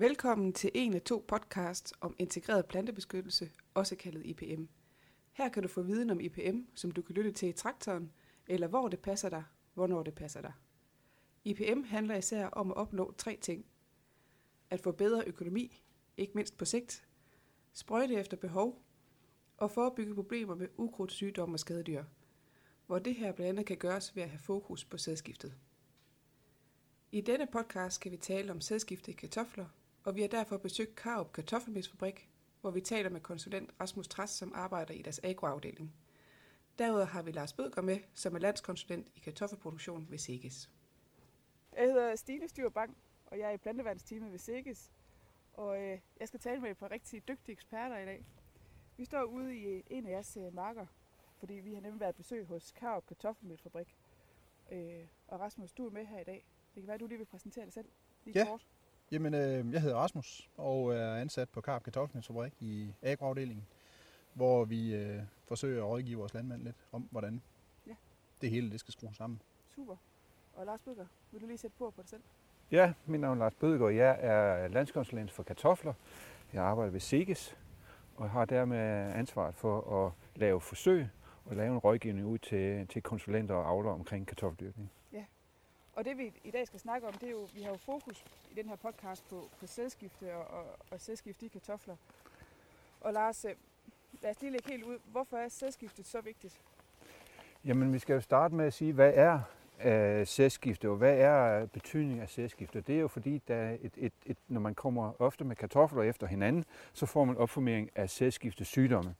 Velkommen til en af to podcasts om integreret plantebeskyttelse, også kaldet IPM. Her kan du få viden om IPM, som du kan lytte til i traktoren, eller hvor det passer dig, hvornår det passer dig. IPM handler især om at opnå tre ting. At få bedre økonomi, ikke mindst på sigt, sprøjte efter behov, og forebygge problemer med ukrudtssygdomme og skadedyr, hvor det her blandt andet kan gøres ved at have fokus på sædskiftet. I denne podcast skal vi tale om sædskifte i kartofler, og vi har derfor besøgt Karup Kartoffelmelsfabrik, hvor vi taler med konsulent Rasmus Træs, som arbejder i deres agroafdeling. Derudover har vi Lars Bødger med, som er landskonsulent i kartoffelproduktion ved Segis. Jeg hedder Stine Styrbang, og jeg er i plantevandsteamet ved Segis. Og øh, jeg skal tale med et par rigtig dygtige eksperter i dag. Vi står ude i en af jeres øh, marker, fordi vi har nemlig været besøg hos Karup Kartoffelmelsfabrik. Øh, og Rasmus, du er med her i dag. Det kan være, at du lige vil præsentere dig selv lige Ja. kort. Jamen, øh, jeg hedder Rasmus og er ansat på Karp Kartoffelmelsfabrik i agroafdelingen, hvor vi øh, forsøger at rådgive vores landmænd lidt om, hvordan Ja. det hele det skal skrues sammen. Super. Og Lars Bødger, vil du lige sætte på på dig selv? Ja, mit navn er Lars Bødegård. Jeg er landskonsulent for kartofler. Jeg arbejder ved SIGES og har dermed ansvaret for at lave forsøg og lave en rådgivning ud til, til konsulenter og avlere omkring kartoffeldyrkning. Og det vi i dag skal snakke om, det er jo, vi har jo fokus i den her podcast på, på sædskifte og, og, og sædskifte i kartofler. Og Lars, øh, lad os lige lægge helt ud. Hvorfor er sædskiftet så vigtigt? Jamen, vi skal jo starte med at sige, hvad er øh, sædskifte, og hvad er betydningen af sædskifte? Det er jo fordi, der et, et, et, når man kommer ofte med kartofler efter hinanden, så får man opformering af sædskiftesygdomme.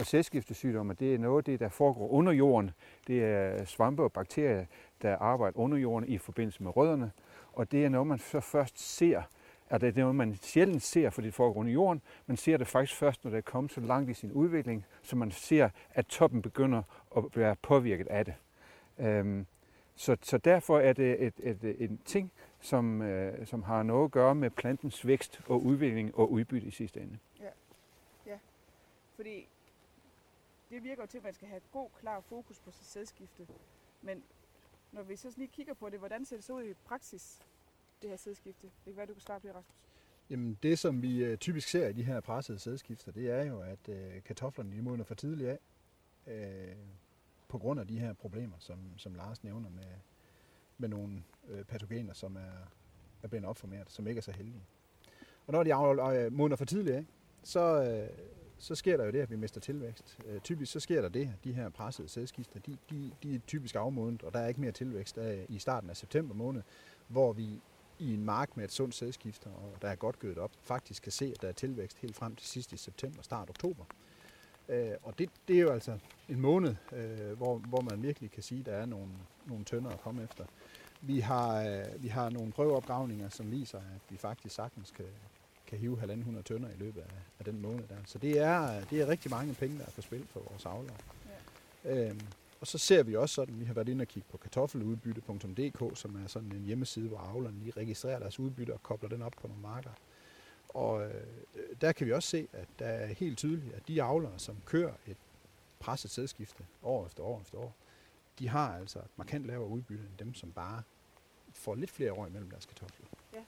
Og sædskiftesygdomme, det er noget det, der foregår under jorden. Det er svampe og bakterier, der arbejder under jorden i forbindelse med rødderne. Og det er noget, man så først ser, at det er noget, man sjældent ser, fordi det foregår under jorden. Man ser det faktisk først, når det er kommet så langt i sin udvikling, så man ser, at toppen begynder at være påvirket af det. Øhm, så, så derfor er det et, et, et, en ting, som, øh, som har noget at gøre med plantens vækst og udvikling og udbytte i sidste ende. Fordi det virker jo til, at man skal have god, klar fokus på sit sædskifte. Men når vi så lige kigger på det, hvordan ser det så ud i praksis, det her sædskifte? Det kan være, du kan svare på det, Rasmus. Jamen, det som vi øh, typisk ser i de her pressede sædskifter, det er jo, at øh, kartoflerne de modner for tidligt af, øh, på grund af de her problemer, som, som Lars nævner med, med nogle øh, patogener, som er, er blevet opformeret, som ikke er så heldige. Og når de af- øh, modner for tidligt så, øh, så sker der jo det, at vi mister tilvækst. Øh, typisk så sker der det, at de her pressede sædskifter, de, de, de er typisk afmodnet, og der er ikke mere tilvækst af, i starten af september måned, hvor vi i en mark med et sundt sædskifter, og der er godt gødet op, faktisk kan se, at der er tilvækst helt frem til sidst i september, start oktober. Øh, og det, det er jo altså en måned, øh, hvor, hvor man virkelig kan sige, at der er nogle, nogle tønder at komme efter. Vi har, øh, vi har nogle prøveopgravninger, som viser, at vi faktisk sagtens kan, kan hive 1.500 tønder i løbet af, af den måned der. Så det er, det er rigtig mange penge, der er på spil for vores avlere. Ja. Øhm, og så ser vi også sådan, vi har været inde og kigge på kartoffeludbytte.dk, som er sådan en hjemmeside, hvor avlerne lige registrerer deres udbytte og kobler den op på nogle marker. Og øh, der kan vi også se, at der er helt tydeligt, at de avlere, som kører et presset sædskifte år efter år efter år, de har altså et markant lavere udbytte end dem, som bare får lidt flere år imellem deres kartofler. Ja.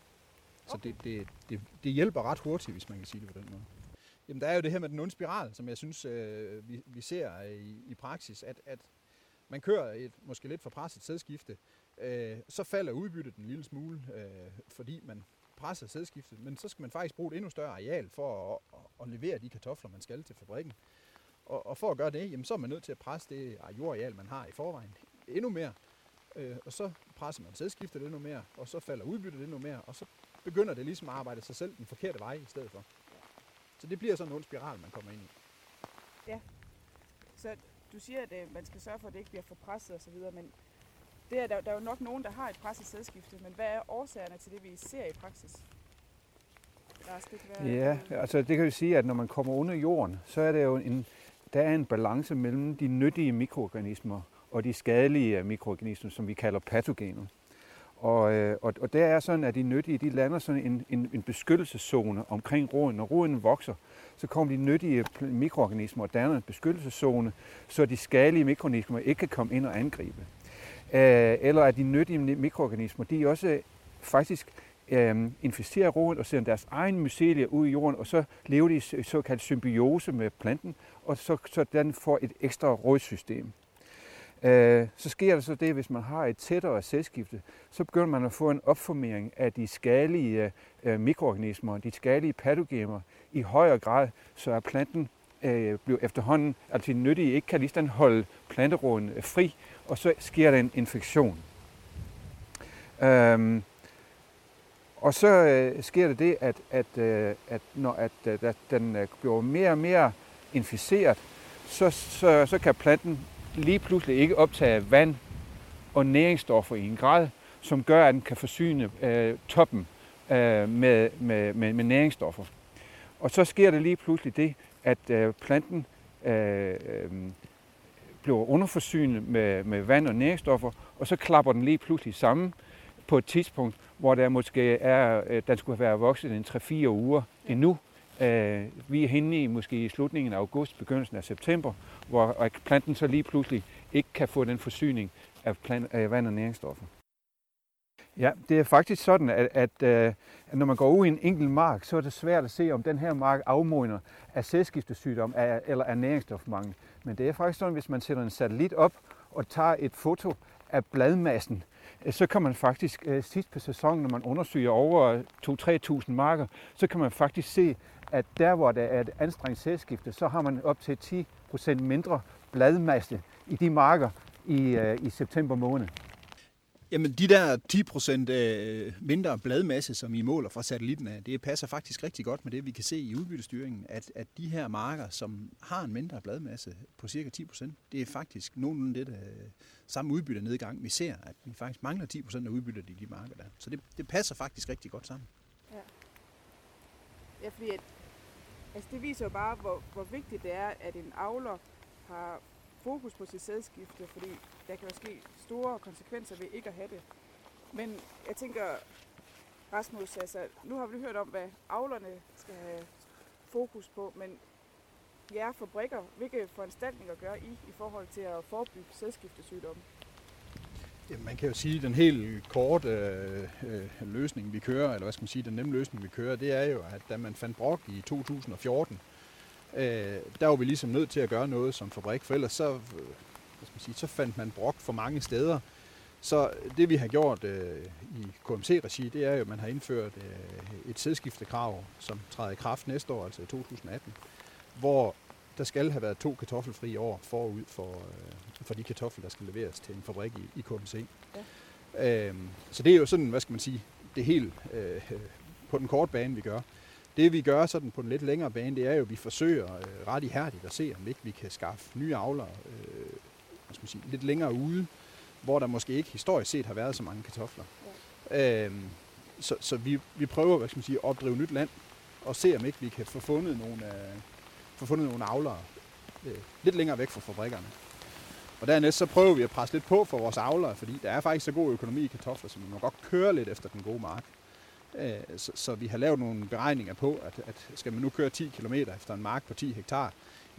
Så Okay. det, det, det, det hjælper ret hurtigt, hvis man kan sige det på den måde. Jamen, der er jo det her med den onde spiral, som jeg synes, øh, vi, vi ser i, i praksis, at, at man kører et måske lidt for presset sædskifte, øh, så falder udbyttet en lille smule, øh, fordi man presser sædskiftet, men så skal man faktisk bruge et endnu større areal for at, at, at levere de kartofler, man skal til fabrikken. Og, og for at gøre det, jamen, så er man nødt til at presse det jordareal, man har i forvejen, endnu mere. Øh, og så presser man sædskiftet endnu mere, og så falder udbyttet endnu mere, og så begynder det ligesom at arbejde sig selv den forkerte vej i stedet for. Så det bliver sådan en ond spiral, man kommer ind i. Ja. Så du siger, at øh, man skal sørge for, at det ikke bliver for presset osv., men det er, der, der er jo nok nogen, der har et presset sædskifte, men hvad er årsagerne til det, vi ser i praksis? Lars, det kan være, Ja, altså det kan vi sige, at når man kommer under jorden, så er der jo en, der er en balance mellem de nyttige mikroorganismer og de skadelige øh, mikroorganismer, som vi kalder patogener. Øh, og, og, og der er sådan, at de nyttige, de lander sådan en, en, en beskyttelseszone omkring roden. Når roden vokser, så kommer de nyttige mikroorganismer og danner en beskyttelseszone, så de skadelige mikroorganismer ikke kan komme ind og angribe. Øh, eller at de nyttige mikroorganismer, de også faktisk øh, inficerer roden og sender deres egen mycelie ud i jorden, og så lever de i såkaldt symbiose med planten, og så, så den får et ekstra rodsystem. Øh, så sker der så det, hvis man har et tættere sædskifte, så begynder man at få en opformering af de skadelige øh, mikroorganismer, de skadelige patogener i højere grad, så er planten øh, bliver efterhånden, altså de nyttige ikke kan lige holde planteråden øh, fri, og så sker der en infektion. Øhm, og så øh, sker det det, at, at, øh, at når at, øh, at den øh, bliver mere og mere inficeret, så, så, så kan planten lige pludselig ikke optage vand og næringsstoffer i en grad, som gør, at den kan forsyne øh, toppen øh, med, med, med, med næringsstoffer. Og så sker der lige pludselig det, at øh, planten øh, øh, bliver underforsynet med, med vand og næringsstoffer, og så klapper den lige pludselig sammen på et tidspunkt, hvor der måske er, øh, den skulle være vokset en 3-4 uger endnu. Øh, vi er henne i måske i slutningen af august, begyndelsen af september, hvor planten så lige pludselig ikke kan få den forsyning af, plant, af vand og næringsstoffer. Ja, det er faktisk sådan, at, at, øh, at når man går ud i en enkelt mark, så er det svært at se, om den her mark afmodner af sædskiftesygdom eller af næringsstofmangel. Men det er faktisk sådan, hvis man sætter en satellit op og tager et foto af bladmassen, øh, så kan man faktisk øh, sidst på sæsonen, når man undersøger over 2-3.000 marker, så kan man faktisk se, at der, hvor der er et anstrengt sædskifte, så har man op til 10% mindre bladmasse i de marker i, i september måned. Jamen, de der 10% øh, mindre bladmasse, som I måler fra satellitten af, det passer faktisk rigtig godt med det, vi kan se i udbyttestyringen, at, at de her marker, som har en mindre bladmasse på cirka 10%, det er faktisk nogenlunde det, der, øh, samme udbytte nedgang, vi ser, at vi faktisk mangler 10% af udbyttet i de marker der. Så det, det passer faktisk rigtig godt sammen. Ja, ja fordi at, altså det viser jo bare, hvor, hvor vigtigt det er, at en avler har fokus på sit sædskifte, fordi der kan jo ske store konsekvenser ved ikke at have det. Men jeg tænker, Rasmus, altså, nu har vi hørt om, hvad avlerne skal have fokus på, men jer fabrikker, hvilke foranstaltninger gør I i forhold til at forebygge sædskiftesygdomme? Ja, man kan jo sige, at den helt korte øh, øh, løsning, vi kører, eller hvad skal man sige, den nemme løsning, vi kører, det er jo, at da man fandt brok i 2014, øh, der var vi ligesom nødt til at gøre noget som fabrik, for ellers så, øh, hvad skal man sige, så fandt man brok for mange steder. Så det vi har gjort øh, i KMC-regi, det er jo, at man har indført øh, et sædskiftekrav, som træder i kraft næste år, altså i 2018, hvor der skal have været to kartoffelfri år forud for, øh, for de kartofler, der skal leveres til en fabrik i, i KMC. Ja. Øhm, så det er jo sådan, hvad skal man sige, det helt øh, på den korte bane, vi gør. Det vi gør sådan på den lidt længere bane, det er jo, at vi forsøger øh, ret ihærdigt at se, om ikke vi kan skaffe nye avlere øh, hvad skal man sige, lidt længere ude, hvor der måske ikke historisk set har været så mange kartofler. Ja. Øhm, så så vi, vi prøver hvad skal man sige, at opdrive nyt land, og se om ikke vi kan få fundet nogle, øh, få fundet nogle avlere øh, lidt længere væk fra fabrikkerne. Og dernæst så prøver vi at presse lidt på for vores avlere, fordi der er faktisk så god økonomi i kartofler, så vi må godt køre lidt efter den gode mark. Øh, så, så vi har lavet nogle beregninger på, at, at skal man nu køre 10 km efter en mark på 10 hektar,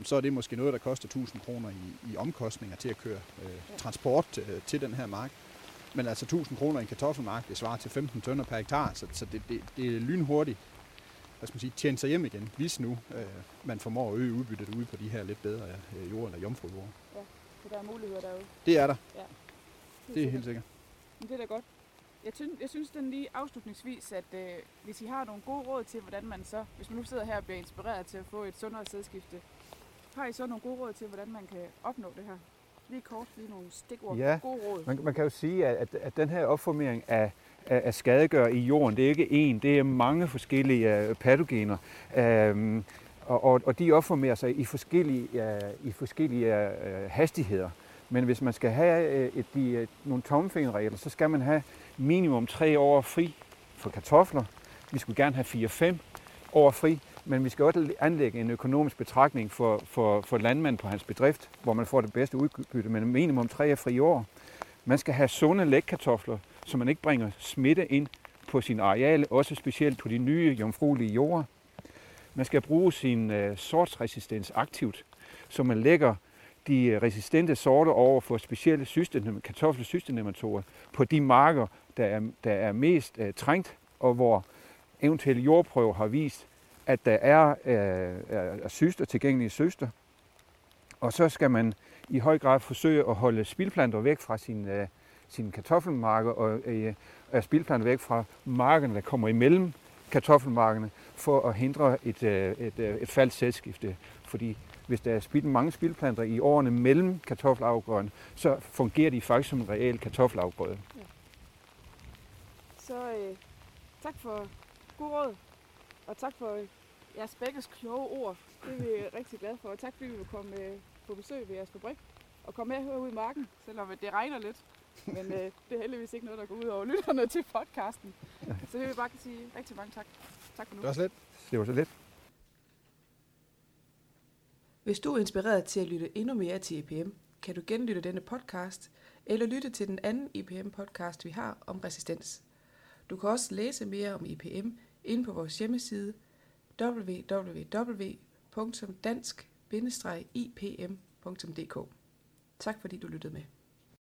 så er det måske noget, der koster 1000 kroner i, i omkostninger til at køre øh, transport til, øh, til den her mark. Men altså 1000 kroner i en kartoffelmark, det svarer til 15 tønder per hektar, så, så det, det, det er lynhurtigt hvad skal man sige, tjene sig hjem igen, hvis nu øh, man formår at øge udbyttet ude på de her lidt bedre øh, jord- eller jomfrujord. Ja, så der er muligheder derude. Det er der. Ja. Det, det er helt sikkert. Men det er da godt. Jeg synes, jeg synes den lige afslutningsvis, at øh, hvis I har nogle gode råd til, hvordan man så, hvis man nu sidder her og bliver inspireret til at få et sundere sædskifte, har I så nogle gode råd til, hvordan man kan opnå det her? Lige kort, lige nogle stikord. Ja, gode råd. Man, man kan jo sige, at, at den her opformering af, af, af skadegør i jorden, det er ikke én, det er mange forskellige uh, patogener. Um, og, og, og de opformerer sig i forskellige, uh, i forskellige uh, hastigheder. Men hvis man skal have et, et, de, øh, nogle tommelfingerregler, så skal man have minimum tre år fri for kartofler. Vi skulle gerne have 4-5 år fri, men vi skal også anlægge en økonomisk betragtning for, for, for landmanden på hans bedrift, hvor man får det bedste udbytte, men minimum tre fri år. Man skal have sunde lægkartofler, så man ikke bringer smitte ind på sin areale, også specielt på de nye jomfruelige jorder. Man skal bruge sin øh, sortsresistens aktivt, så man lægger de resistente sorter over for specielle kartoffelsystenematorer på de marker, der er, der er mest øh, trængt og hvor eventuelle jordprøver har vist, at der er, øh, er syster, tilgængelige syster. Og så skal man i høj grad forsøge at holde spildplanter væk fra sin, øh, sine kartoffelmarker og øh, spildplanter væk fra markerne, der kommer imellem kartoffelmarkerne, for at hindre et, øh, et, øh, et falsk sædskifte. Fordi hvis der er spild, mange spildplanter i årene mellem kartoffelafgrøden, så fungerer de faktisk som en reel kartoffelafgrøde. Ja. Så øh, tak for god råd, og tak for jeres begge kloge ord. Det er vi rigtig glade for. Og tak fordi vi vil komme øh, på besøg ved jeres fabrik og komme med herude i marken, selvom det regner lidt. Men øh, det er heldigvis ikke noget, der går ud over lytterne til podcasten. Så det vil jeg bare sige rigtig mange tak. Tak for nu. Det var så lidt. Det var så lidt. Hvis du er inspireret til at lytte endnu mere til IPM, kan du genlytte denne podcast, eller lytte til den anden IPM-podcast, vi har om resistens. Du kan også læse mere om IPM inde på vores hjemmeside www.dansk-ipm.dk. Tak fordi du lyttede med.